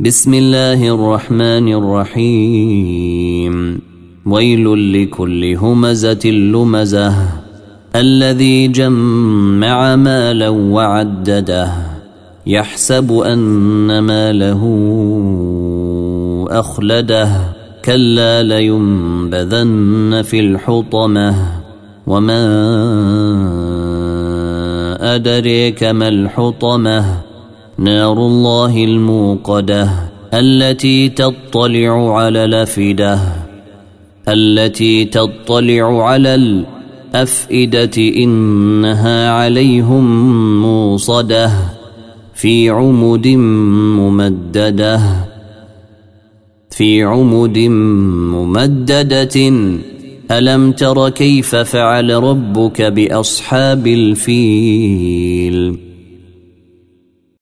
بسم الله الرحمن الرحيم. ويل لكل همزة لمزة. الذي جمع مالا وعدده. يحسب أن ماله أخلده. كلا لينبذن في الحطمة. وما أدريك ما الحطمة. نار الله الموقدة التي تطلع على الأفئدة التي تطلع على الأفئدة إنها عليهم موصدة في عمد ممددة في عمد ممددة. ألم تر كيف فعل ربك بأصحاب الفيل؟